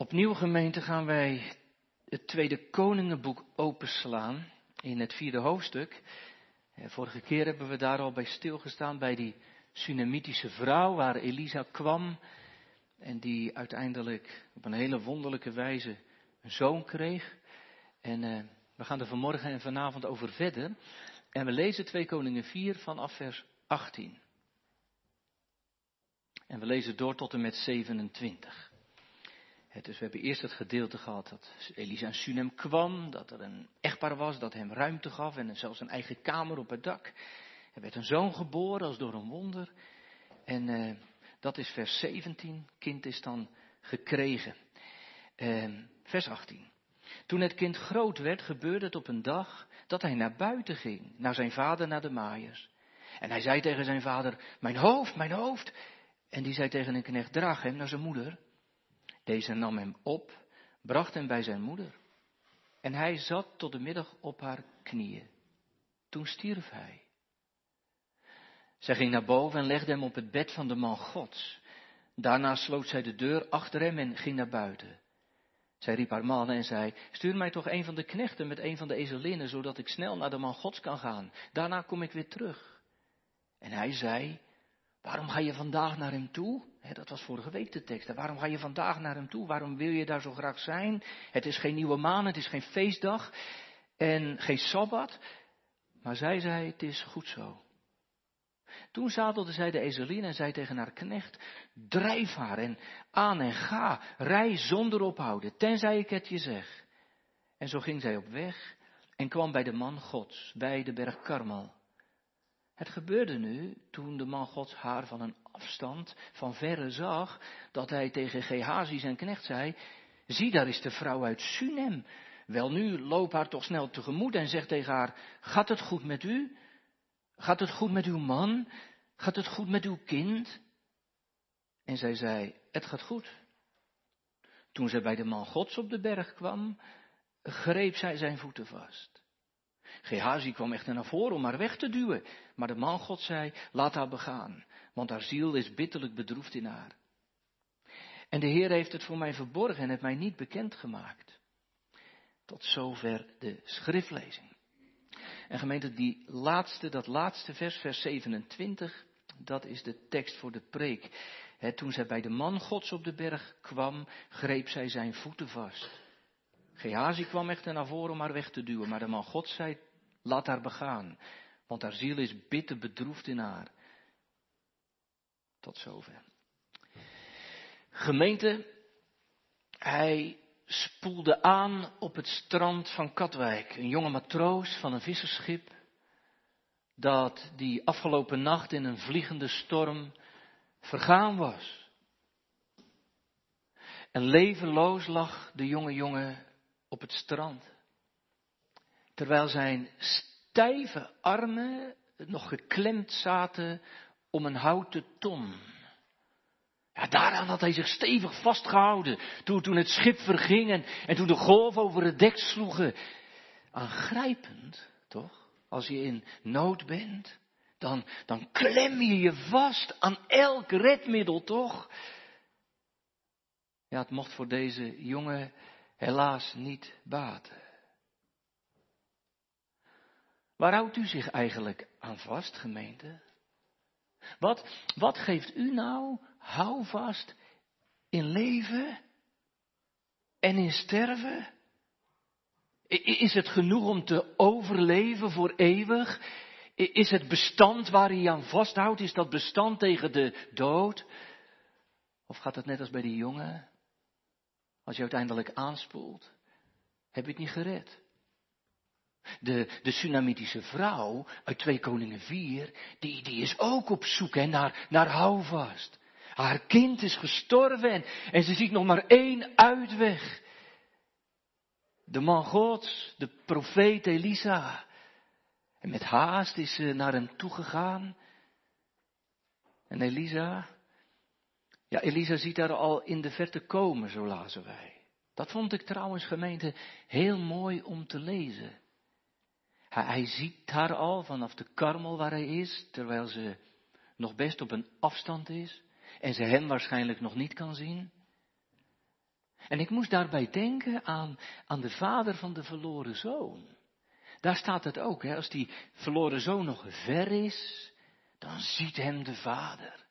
Opnieuw gemeente gaan wij het tweede koningenboek openslaan in het vierde hoofdstuk. Vorige keer hebben we daar al bij stilgestaan bij die Sunamitische vrouw waar Elisa kwam en die uiteindelijk op een hele wonderlijke wijze een zoon kreeg. En uh, we gaan er vanmorgen en vanavond over verder. En we lezen 2 Koningen 4 vanaf vers 18. En we lezen door tot en met 27. Dus we hebben eerst het gedeelte gehad dat Elisa en Sunem kwam, dat er een echtpaar was dat hem ruimte gaf en zelfs een eigen kamer op het dak. Er werd een zoon geboren als door een wonder. En uh, dat is vers 17. Kind is dan gekregen. Uh, vers 18. Toen het kind groot werd, gebeurde het op een dag dat hij naar buiten ging, naar zijn vader, naar de maaiers. En hij zei tegen zijn vader, mijn hoofd, mijn hoofd. En die zei tegen een knecht, draag hem naar zijn moeder. Deze nam hem op, bracht hem bij zijn moeder. En hij zat tot de middag op haar knieën. Toen stierf hij. Zij ging naar boven en legde hem op het bed van de man Gods. Daarna sloot zij de deur achter hem en ging naar buiten. Zij riep haar man en zei, stuur mij toch een van de knechten met een van de ezelinnen, zodat ik snel naar de man Gods kan gaan. Daarna kom ik weer terug. En hij zei, waarom ga je vandaag naar hem toe? dat was vorige week de tekst. Waarom ga je vandaag naar hem toe? Waarom wil je daar zo graag zijn? Het is geen nieuwe maan, het is geen feestdag en geen sabbat. Maar zij zei, het is goed zo. Toen zadelde zij de ezelin en zei tegen haar knecht, drijf haar en aan en ga, rij zonder ophouden, tenzij ik het je zeg. En zo ging zij op weg en kwam bij de man Gods, bij de berg Karmel. Het gebeurde nu, toen de man Gods haar van een afstand, van verre zag, dat hij tegen Gehazi zijn knecht zei, zie daar is de vrouw uit Sunem. Wel nu, loop haar toch snel tegemoet en zeg tegen haar, gaat het goed met u? Gaat het goed met uw man? Gaat het goed met uw kind? En zij zei, het gaat goed. Toen zij bij de man Gods op de berg kwam, greep zij zijn voeten vast. Gehazi kwam echter naar voren om haar weg te duwen, maar de man God zei, laat haar begaan, want haar ziel is bitterlijk bedroefd in haar. En de Heer heeft het voor mij verborgen en het mij niet bekendgemaakt. Tot zover de schriftlezing. En gemeente, die laatste, dat laatste vers, vers 27, dat is de tekst voor de preek. toen zij bij de man Gods op de berg kwam, greep zij zijn voeten vast. Gehazi kwam echter naar voren om haar weg te duwen, maar de man God zei, laat haar begaan, want haar ziel is bitter bedroefd in haar. Tot zover. Gemeente, hij spoelde aan op het strand van Katwijk. Een jonge matroos van een visserschip dat die afgelopen nacht in een vliegende storm vergaan was. En levenloos lag de jonge jongen op het strand. Terwijl zijn stijve armen nog geklemd zaten om een houten ton. Ja, daaraan had hij zich stevig vastgehouden toen, toen het schip verging en, en toen de golven over het dek sloegen. Aangrijpend, toch? Als je in nood bent, dan, dan klem je je vast aan elk redmiddel, toch? Ja, het mocht voor deze jongen helaas niet baten. Waar houdt u zich eigenlijk aan vast, gemeente? Wat, wat geeft u nou houvast in leven en in sterven? Is het genoeg om te overleven voor eeuwig? Is het bestand waar hij aan vasthoudt, is dat bestand tegen de dood? Of gaat het net als bij die jongen? Als je uiteindelijk aanspoelt, heb je het niet gered. De, de Tsunamitische vrouw uit 2 Koningen 4, die, die is ook op zoek hè, naar, naar houvast. Haar kind is gestorven en, ze ziet nog maar één uitweg. De man Gods, de profeet Elisa. En met haast is ze naar hem toegegaan. En Elisa, ja, Elisa ziet haar al in de verte komen, zo lazen wij. Dat vond ik trouwens, gemeente, heel mooi om te lezen. Hij, hij ziet haar al vanaf de karmel waar hij is, terwijl ze nog best op een afstand is en ze hem waarschijnlijk nog niet kan zien. En ik moest daarbij denken aan, aan de vader van de verloren zoon. Daar staat het ook, hè? als die verloren zoon nog ver is, dan ziet hem de vader.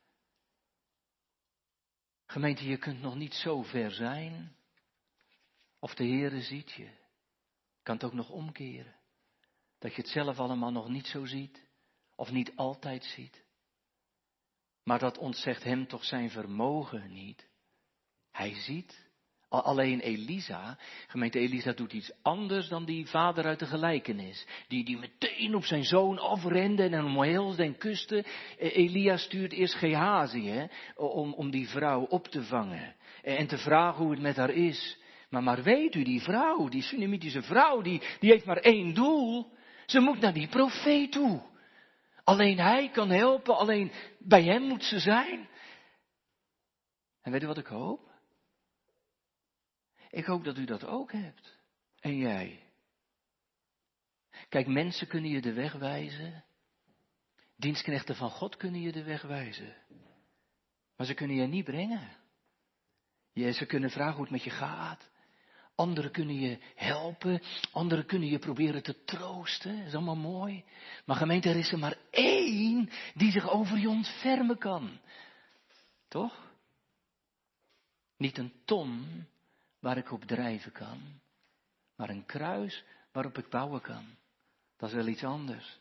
Gemeente, je kunt nog niet zo ver zijn. Of de Heere ziet je. Kan het ook nog omkeren. Dat je het zelf allemaal nog niet zo ziet. Of niet altijd ziet. Maar dat ontzegt hem toch zijn vermogen niet. Hij ziet. Alleen Elisa, gemeente Elisa doet iets anders dan die vader uit de gelijkenis. Die, die meteen op zijn zoon afrende en hem omhelsde en kuste. E, Elia stuurt eerst Gehazi om, om die vrouw op te vangen. En te vragen hoe het met haar is. Maar, maar weet u, die vrouw, die Sunamitische vrouw, die, die heeft maar één doel. Ze moet naar die profeet toe. Alleen hij kan helpen, alleen bij hem moet ze zijn. En weet u wat ik hoop? Ik hoop dat u dat ook hebt. En jij. Kijk, mensen kunnen je de weg wijzen. Dienstknechten van God kunnen je de weg wijzen. Maar ze kunnen je niet brengen. Ze kunnen vragen hoe het met je gaat. Anderen kunnen je helpen. Anderen kunnen je proberen te troosten. Dat is allemaal mooi. Maar gemeente, er is er maar één die zich over je ontfermen kan. Toch? Niet een ton waar ik op drijven kan. Maar een kruis waarop ik bouwen kan. Dat is wel iets anders.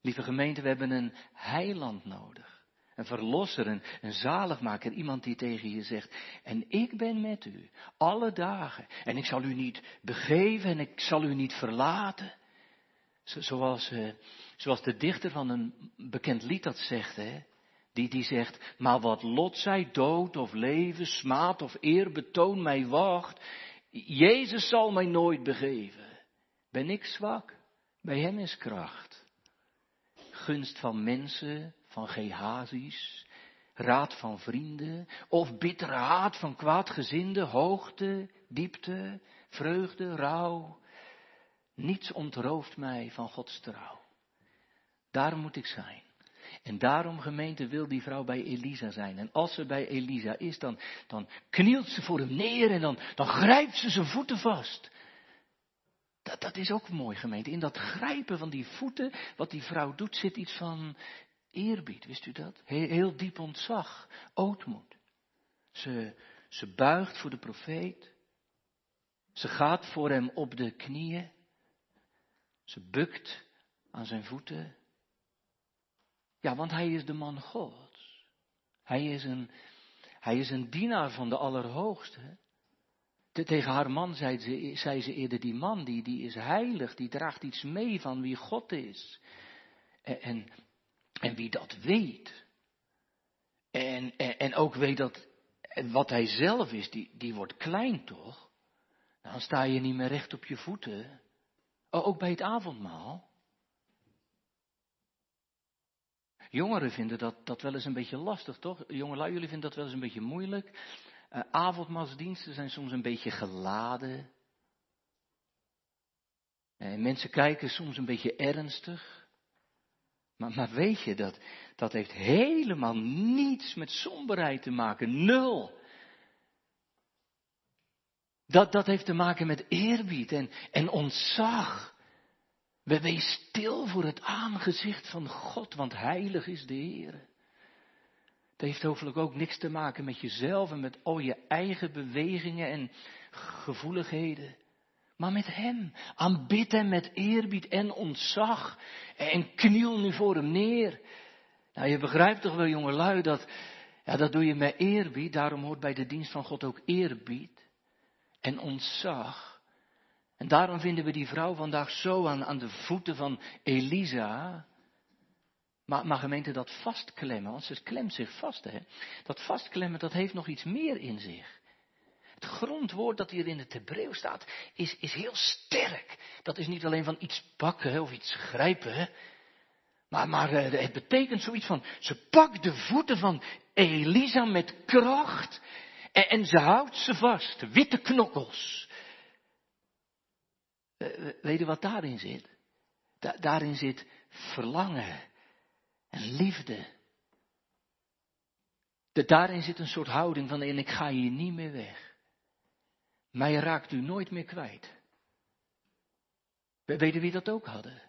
Lieve gemeente, we hebben een heiland nodig. Een verlosser, een, een zaligmaker, iemand die tegen je zegt, en ik ben met u, alle dagen, en ik zal u niet begeven en ik zal u niet verlaten. Zoals, uh, zoals de dichter van een bekend lied dat zegt, hè? Die, die zegt, maar wat lot zij, dood of leven, smaad of eer, betoon mij wacht. Jezus zal mij nooit begeven. Ben ik zwak? Bij hem is kracht. Gunst van mensen, van Gehazis, raad van vrienden, of bittere haat van kwaadgezinde, hoogte, diepte, vreugde, rouw. Niets ontrooft mij van Gods trouw. Daar moet ik zijn. En daarom, gemeente, wil die vrouw bij Elisa zijn. En als ze bij Elisa is, dan, dan knielt ze voor hem neer en dan, dan grijpt ze zijn voeten vast. Dat, dat is ook mooi, gemeente. In dat grijpen van die voeten, wat die vrouw doet, zit iets van eerbied, wist u dat? Heel, diep ontzag, ootmoed. Ze, ze buigt voor de profeet. Ze gaat voor hem op de knieën. Ze bukt aan zijn voeten. Ja, want hij is de man Gods. Hij is een, hij is een dienaar van de Allerhoogste. tegen haar man zei ze, zei ze eerder, die man die, die is heilig, die draagt iets mee van wie God is. En, en wie dat weet, en, en, en, ook weet dat wat hij zelf is, die, die wordt klein toch? Dan sta je niet meer recht op je voeten. Ook bij het avondmaal. Jongeren vinden dat, dat wel eens een beetje lastig, toch? Jongelui, jullie vinden dat wel eens een beetje moeilijk. Uh, avondmaalsdiensten zijn soms een beetje geladen. En mensen kijken soms een beetje ernstig. Maar, weet je, dat, dat heeft helemaal niets met somberheid te maken. Nul. Dat, dat heeft te maken met eerbied en, en ontzag. We wees stil voor het aangezicht van God, want heilig is de Heer. Het heeft hopelijk ook niks te maken met jezelf en met al je eigen bewegingen en gevoeligheden. Maar met Hem. Aanbid Hem met eerbied en ontzag. En kniel nu voor Hem neer. Nou, je begrijpt toch wel, jongelui, dat, ja, dat doe je met eerbied. Daarom hoort bij de dienst van God ook eerbied en ontzag. En daarom vinden we die vrouw vandaag zo aan, aan de voeten van Elisa. Maar, maar gemeente, dat vastklemmen, want ze klemt zich vast, hè. Dat vastklemmen, dat heeft nog iets meer in zich. Het grondwoord dat hier in het Hebreeuws staat, is, is heel sterk. Dat is niet alleen van iets pakken of iets grijpen, Maar, maar eh, het betekent zoiets van, ze pakt de voeten van Elisa met kracht en, en ze houdt ze vast, witte knokkels. Eh, weet je wat daarin zit? daarin zit verlangen en liefde. daarin zit een soort houding van en ik ga hier niet meer weg. Mij raakt u nooit meer kwijt. Weet je wie dat ook hadden?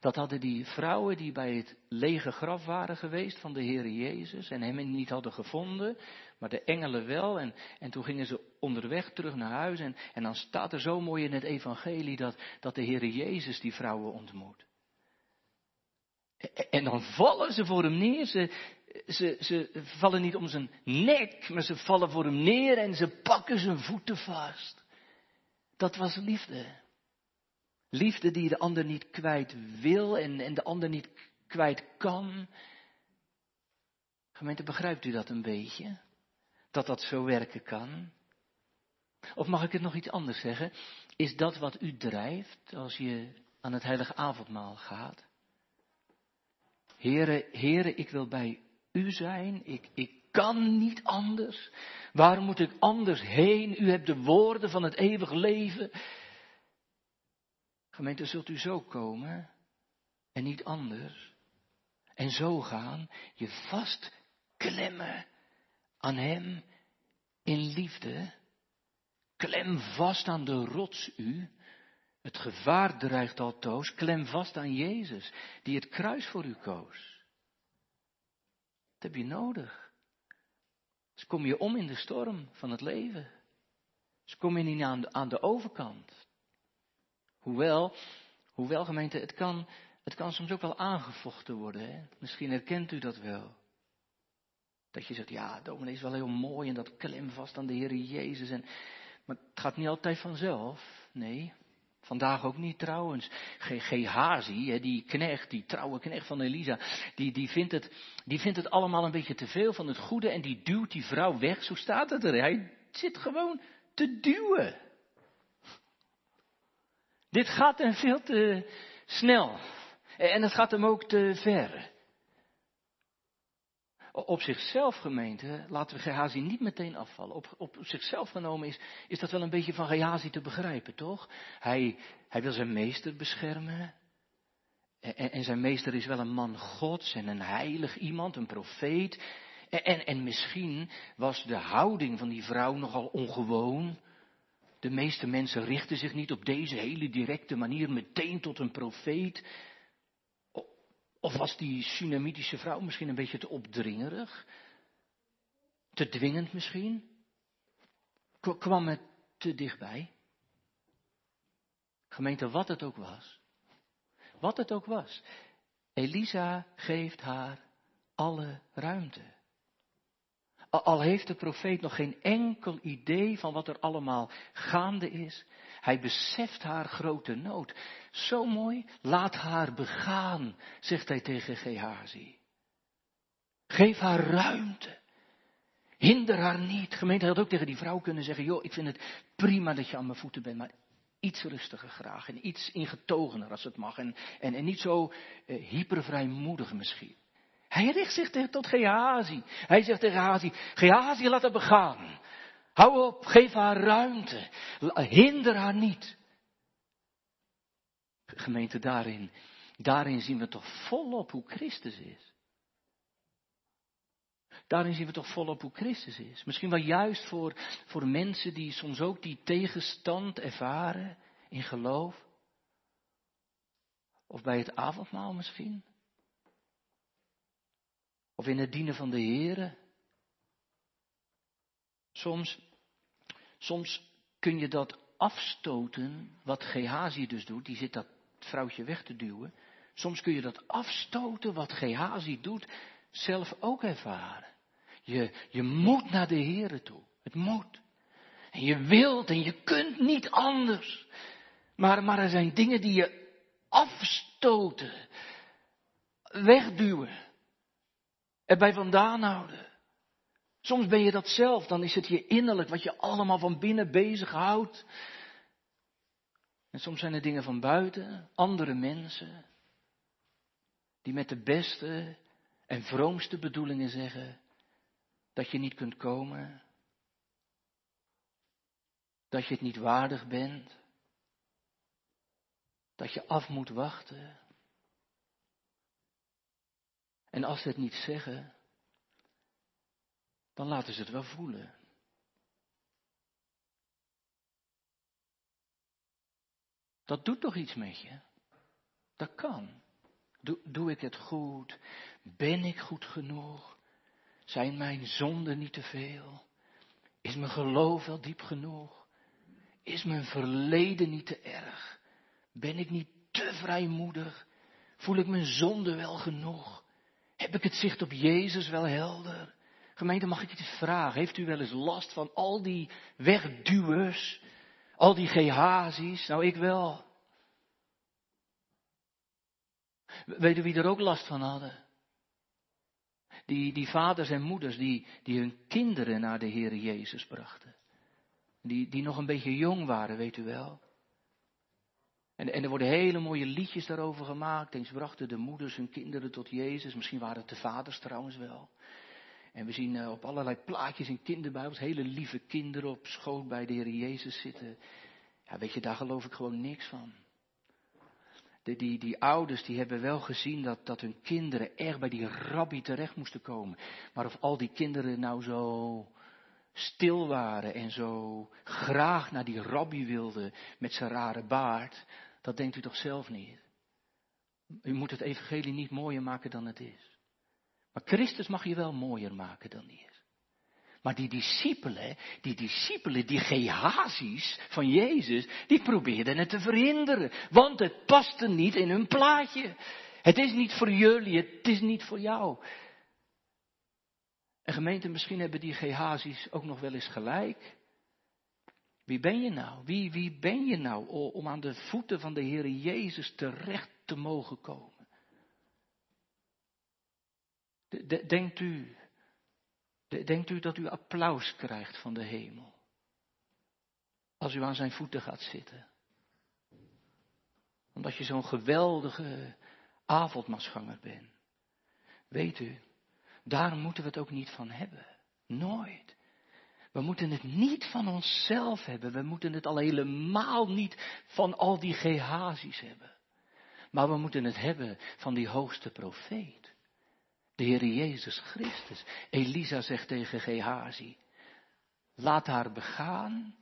Dat hadden die vrouwen die bij het lege graf waren geweest van de Heer Jezus en hem niet hadden gevonden, maar de engelen wel. En, en toen gingen ze onderweg terug naar huis en, en dan staat er zo mooi in het evangelie dat, dat de Heer Jezus die vrouwen ontmoet. En dan vallen ze voor hem neer. Ze, ze, ze vallen niet om zijn nek, maar ze vallen voor hem neer en ze pakken zijn voeten vast. Dat was liefde. Liefde die de ander niet kwijt wil en, en de ander niet kwijt kan. Gemeente, begrijpt u dat een beetje? Dat dat zo werken kan? Of mag ik het nog iets anders zeggen? Is dat wat u drijft als je aan het heilige avondmaal gaat? Heren, heren, ik wil bij u zijn. Ik, ik kan niet anders. Waar moet ik anders heen? U hebt de woorden van het eeuwig leven. Gemeente, zult u zo komen en niet anders. En zo gaan, je vast klemmen aan Hem in liefde. Klem vast aan de rots u. Het gevaar dreigt altoos. Klem vast aan Jezus, die het kruis voor u koos. Dat heb je nodig. Dus kom je om in de storm van het leven. Dus kom je niet aan de, aan de overkant. Hoewel, hoewel gemeente, het kan, het kan soms ook wel aangevochten worden. Hè? Misschien herkent u dat wel. Dat je zegt, ja, dominee is wel heel mooi en dat klem vast aan de Heer Jezus. En, maar het gaat niet altijd vanzelf. Nee, vandaag ook niet trouwens. Gehazi, die knecht, die trouwe knecht van Elisa, die, die, vindt het, die vindt het allemaal een beetje te veel van het goede en die duwt die vrouw weg. Zo staat het er. Hij zit gewoon te duwen. Dit gaat hem veel te snel. En het gaat hem ook te ver. Op zichzelf gemeente, laten we Gehazi niet meteen afvallen. Op, op zichzelf genomen is, dat wel een beetje van Gehazi te begrijpen, toch? Hij, hij wil zijn meester beschermen. En, en, zijn meester is wel een man gods en een heilig iemand, een profeet. En, en, en misschien was de houding van die vrouw nogal ongewoon. De meeste mensen richten zich niet op deze hele directe manier meteen tot een profeet. Of was die Sunamitische vrouw misschien een beetje te opdringerig? Te dwingend misschien? Kwam het te dichtbij? Gemeente, wat het ook was. Wat het ook was. Elisa geeft haar alle ruimte. Al heeft de profeet nog geen enkel idee van wat er allemaal gaande is. Hij beseft haar grote nood. Zo mooi, laat haar begaan, zegt hij tegen Gehazi. Geef haar ruimte. Hinder haar niet. Gemeente had ook tegen die vrouw kunnen zeggen, joh, ik vind het prima dat je aan mijn voeten bent, maar iets rustiger graag en iets ingetogener als het mag. En, en, en niet zo uh, hypervrijmoedig misschien. Hij richt zich tot Gehazi. Hij zegt tegen Gehazi, Gehazi laat haar begaan. Hou op, geef haar ruimte. Hinder haar niet. Gemeente, daarin, daarin zien we toch volop hoe Christus is. Daarin zien we toch volop hoe Christus is. Misschien wel juist voor, voor mensen die soms ook die tegenstand ervaren in geloof. Of bij het avondmaal misschien. Of in het dienen van de Here. Soms, soms kun je dat afstoten, wat Gehazi dus doet, die zit dat vrouwtje weg te duwen. Soms kun je dat afstoten, wat Gehazi doet, zelf ook ervaren. Je, je moet naar de Here toe. Het moet. En je wilt en je kunt niet anders. Maar, maar er zijn dingen die je afstoten, wegduwen erbij vandaan houden. Soms ben je dat zelf, dan is het je innerlijk wat je allemaal van binnen bezighoudt. En soms zijn er dingen van buiten, andere mensen, die met de beste en vroomste bedoelingen zeggen dat je niet kunt komen, dat je het niet waardig bent, dat je af moet wachten. En als ze het niet zeggen, dan laten ze het wel voelen. Dat doet toch iets met je? Dat kan. Doe, doe ik het goed? Ben ik goed genoeg? Zijn mijn zonden niet te veel? Is mijn geloof wel diep genoeg? Is mijn verleden niet te erg? Ben ik niet te vrijmoedig? Voel ik mijn zonde wel genoeg? Heb ik het zicht op Jezus wel helder? Gemeente, mag ik iets vragen? Heeft u wel eens last van al die wegduwers? Al die Gehazi's? Nou, ik wel. Weet u wie er ook last van hadden? Die, die vaders en moeders die, die hun kinderen naar de Heer Jezus brachten. Die, die nog een beetje jong waren, weet u wel. En, en er worden hele mooie liedjes daarover gemaakt. Eens brachten de moeders hun kinderen tot Jezus. Misschien waren het de vaders trouwens wel. En we zien eh, op allerlei plaatjes in kinderbijbels hele lieve kinderen op schoot bij de Heer Jezus zitten. Ja, weet je, daar geloof ik gewoon niks van. De, die, die ouders die hebben wel gezien dat, dat hun kinderen erg bij die rabbi terecht moesten komen. Maar of al die kinderen nou zo stil waren en zo graag naar die rabbi wilden met zijn rare baard, dat denkt u toch zelf niet. U moet het evangelie niet mooier maken dan het is. Maar Christus mag je wel mooier maken dan die is. Maar die discipelen, die discipelen, die Gehazi's van Jezus, die probeerden het te verhinderen. Want het paste niet in hun plaatje. Het is niet voor jullie, het is niet voor jou. En gemeente, misschien hebben die Gehazi's ook nog wel eens gelijk. Wie ben je nou? Wie, wie ben je nou om aan de voeten van de Heer Jezus terecht te mogen komen? Denkt u, denkt u dat u applaus krijgt van de hemel? Als u aan zijn voeten gaat zitten. Omdat je zo'n geweldige avondmasganger bent. Weet u, daar moeten we het ook niet van hebben. Nooit. We moeten het niet van onszelf hebben. We moeten het al helemaal niet van al die Gehazi's hebben. Maar we moeten het hebben van die hoogste profeet. De Heer Jezus Christus. Elisa zegt tegen Gehazi, laat haar begaan.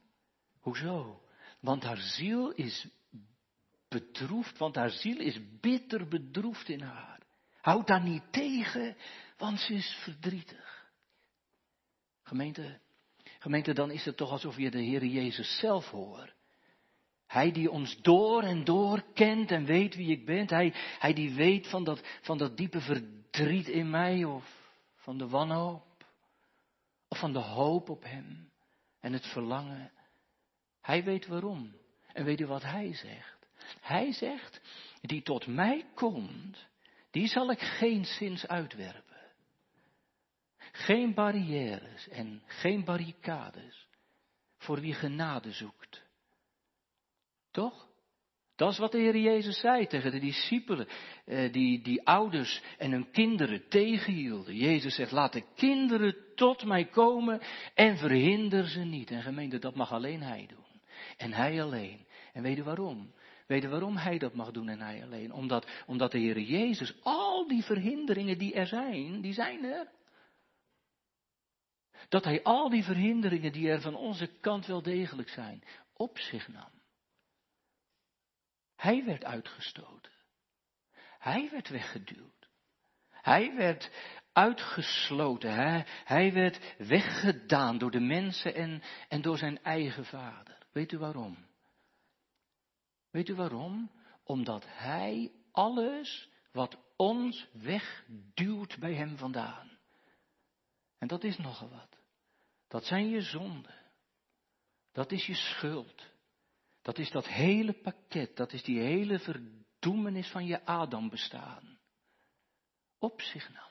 Hoezo? Want haar ziel is bedroefd, want haar ziel is bitter bedroefd in haar. Houd haar niet tegen, want ze is verdrietig. Gemeente, dan is het toch alsof je de Heer Jezus zelf hoort. Hij die ons door en door kent en weet wie ik ben. Hij, hij die weet van dat, van dat diepe verdriet in mij of van de wanhoop. Of van de hoop op hem en het verlangen. Hij weet waarom. En weet u wat hij zegt? Hij zegt, die tot mij komt, die zal ik geen zins uitwerpen. Geen barrières en geen barricades voor wie genade zoekt. Toch? Dat is wat de Heer Jezus zei tegen de discipelen, eh, die, die ouders en hun kinderen tegenhielden. Jezus zegt, laat de kinderen tot mij komen en verhinder ze niet. En gemeente, dat mag alleen Hij doen. En Hij alleen. En weet je waarom? Weet je waarom Hij dat mag doen en Hij alleen? Omdat, omdat de Heer Jezus al die verhinderingen die er zijn, die zijn er. Dat Hij al die verhinderingen die er van onze kant wel degelijk zijn, op zich nam. Hij werd uitgestoten. Hij werd weggeduwd. Hij werd uitgesloten. Hij, hij werd weggedaan door de mensen en, en door zijn eigen vader. Weet u waarom? Weet u waarom? Omdat hij alles wat ons wegduwt bij hem vandaan. En dat is nogal wat. Dat zijn je zonden. Dat is je schuld. Dat is dat hele pakket, dat is die hele verdoemenis van je Adam bestaan. Op zich nam.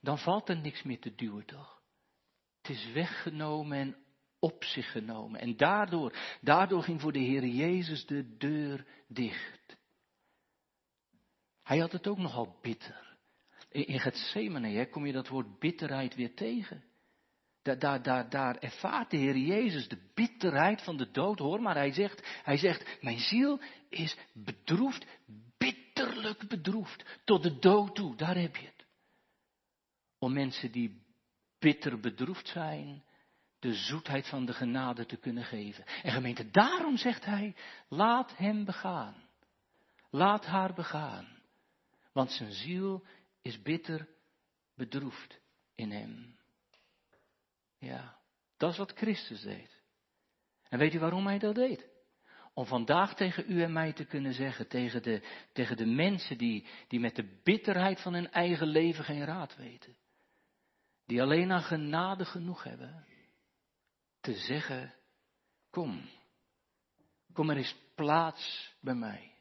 Dan valt er niks meer te duwen, toch? Het is weggenomen en op zich genomen. En daardoor, daardoor ging voor de Heer Jezus de deur dicht. Hij had het ook nogal bitter. In Gethsemane kom je dat woord bitterheid weer tegen. Daar, daar, daar, daar ervaart de Heer Jezus de bitterheid van de dood, hoor. Maar hij zegt, hij zegt, mijn ziel is bedroefd, bitterlijk bedroefd, tot de dood toe. Daar heb je het. Om mensen die bitter bedroefd zijn, de zoetheid van de genade te kunnen geven. En gemeente, daarom zegt hij, laat hem begaan. Laat haar begaan. Want zijn ziel is bitter bedroefd in hem. Ja, dat is wat Christus deed. En weet u waarom hij dat deed? Om vandaag tegen u en mij te kunnen zeggen, tegen de, tegen de mensen die, die met de bitterheid van hun eigen leven geen raad weten. Die alleen aan genade genoeg hebben. Te zeggen, kom, kom er eens plaats bij mij.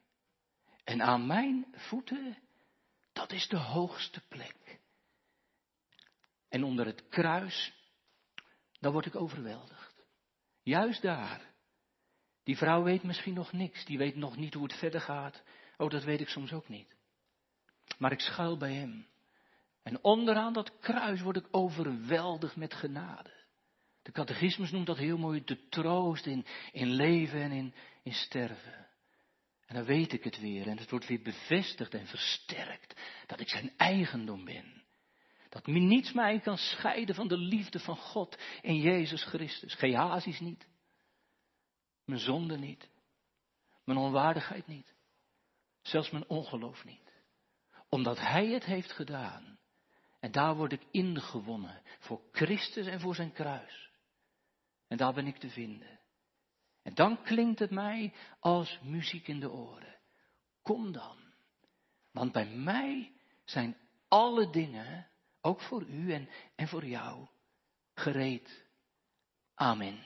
En aan mijn voeten, dat is de hoogste plek. En onder het kruis, dan word ik overweldigd. Juist daar. Die vrouw weet misschien nog niks. Die weet nog niet hoe het verder gaat. Oh, dat weet ik soms ook niet. Maar ik schuil bij hem. En onderaan dat kruis word ik overweldigd met genade. De catechismus noemt dat heel mooi de troost in, in leven en in, in sterven. En dan weet ik het weer en het wordt weer bevestigd en versterkt dat ik zijn eigendom ben. Dat niets mij kan scheiden van de liefde van God in Jezus Christus. Gehazi's niet. Mijn zonde niet. Mijn onwaardigheid niet. Zelfs mijn ongeloof niet. Omdat Hij het heeft gedaan. En daar word ik ingewonnen. Voor Christus en voor zijn kruis. En daar ben ik te vinden. En dan klinkt het mij als muziek in de oren. Kom dan. Want bij mij zijn alle dingen, ook voor u en, en voor jou, gereed. Amen.